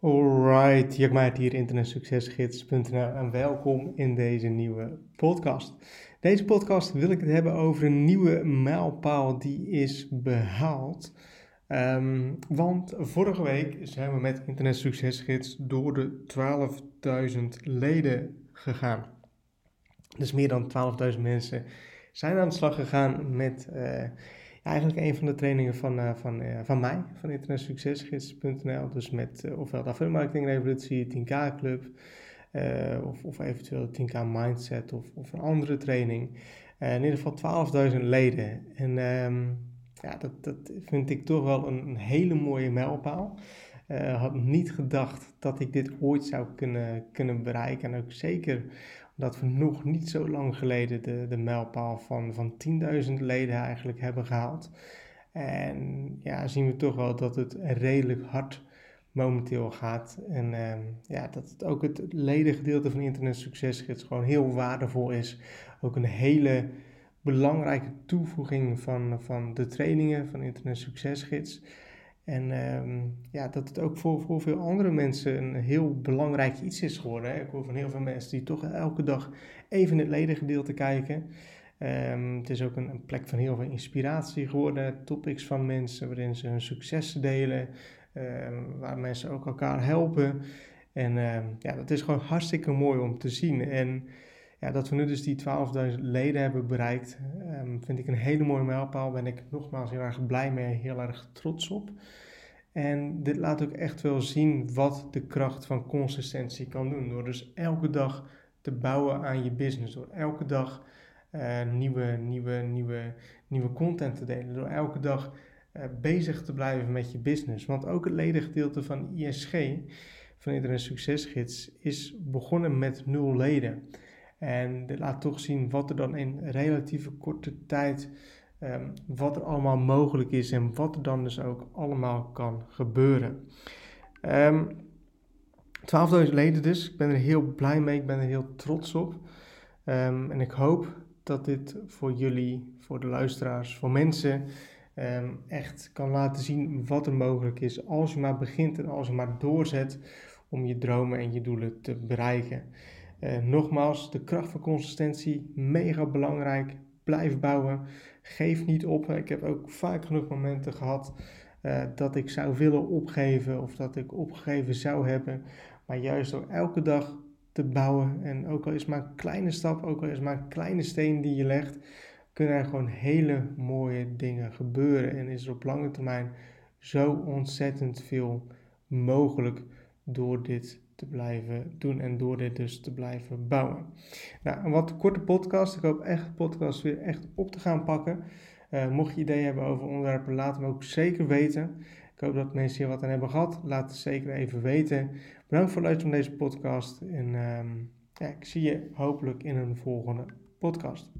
Alright, Jack Maart hier, internetsuccesgids.nl en welkom in deze nieuwe podcast. Deze podcast wil ik het hebben over een nieuwe mijlpaal die is behaald. Ehm, want vorige week zijn we met Internet Succesgids door de 12.000 leden gegaan. Dus meer dan 12.000 mensen zijn aan de slag gegaan met... Uh, eigenlijk een van de trainingen van, uh, van, uh, van mij, van internetsuccesgids.nl. Dus met uh, ofwel de affiliate revolutie, 10k club, of, of eventueel 10k mindset of, of een andere training. in ieder geval 12.000 leden. En um, ja, dat, dat vind ik toch wel een, een hele mooie mijlpaal. had niet gedacht dat ik dit ooit zou kunnen, kunnen bereiken. En ook zeker dat we nog niet zo lang geleden de, de mijlpaal van, van 10.000 leden eigenlijk hebben gehaald. En ja, zien we toch wel dat het redelijk hard momenteel gaat. En uh, ja, dat het ook het ledengedeelte van Internet Succesgids gewoon heel waardevol is. Ook een hele belangrijke toevoeging van, van de trainingen van Internet Succesgids. En um, ja, dat het ook voor, voor veel andere mensen een heel belangrijk iets is geworden. Hè? Ik hoor van heel veel mensen die toch elke dag even het ledengedeelte kijken. Um, het is ook een, een, plek van heel veel inspiratie geworden. Topics van mensen waarin ze hun successen delen. Um, waar mensen ook elkaar helpen. En ja, dat is gewoon hartstikke mooi om te zien. En ja, dat we nu dus die 12.000 leden hebben bereikt, um, vind ik een hele mooie mijlpaal. Ben ik nogmaals heel erg blij mee, heel erg trots op. En dit laat ook echt wel zien wat de kracht van consistentie kan doen. Door dus elke dag te bouwen aan je business. Door elke dag uh, nieuwe, nieuwe, nieuwe, nieuwe content te delen. Door elke dag uh, bezig te blijven met je business. Want ook het ledengedeelte van ISG, van Internet Succesgids, is begonnen met nul leden. En dit laat toch zien wat er dan in relatieve korte tijd, um, wat er allemaal mogelijk is en wat er dan dus ook allemaal kan gebeuren. Um, ehm, 12.000 leden dus, ik ben er heel blij mee, ik ben er heel trots op. Um, en ik hoop dat dit voor jullie, voor de luisteraars, voor mensen echt kan laten zien wat er mogelijk is als je maar begint en als je maar doorzet om je dromen en je doelen te bereiken. Uh, nogmaals, de kracht van consistentie, mega belangrijk. Blijf bouwen. Geef niet op. Ik heb ook vaak genoeg momenten gehad uh, dat ik zou willen opgeven of dat ik opgegeven zou hebben. Maar juist door elke dag te bouwen en ook al is maar een kleine stap, ook al is maar een kleine steen die je legt, kunnen er gewoon hele mooie dingen gebeuren. En is er op lange termijn zo ontzettend veel mogelijk door dit te blijven doen en door dit dus te blijven bouwen. Nou, een wat korte podcast. Ik hoop echt de podcast weer echt op te gaan pakken. Uh, mocht je ideeën hebben over onderwerpen, laat me ook zeker weten. Ik hoop dat mensen hier wat aan hebben gehad. Laat het zeker even weten. Bedankt voor het luisteren deze podcast. En um, ja, ik zie je hopelijk in een volgende podcast.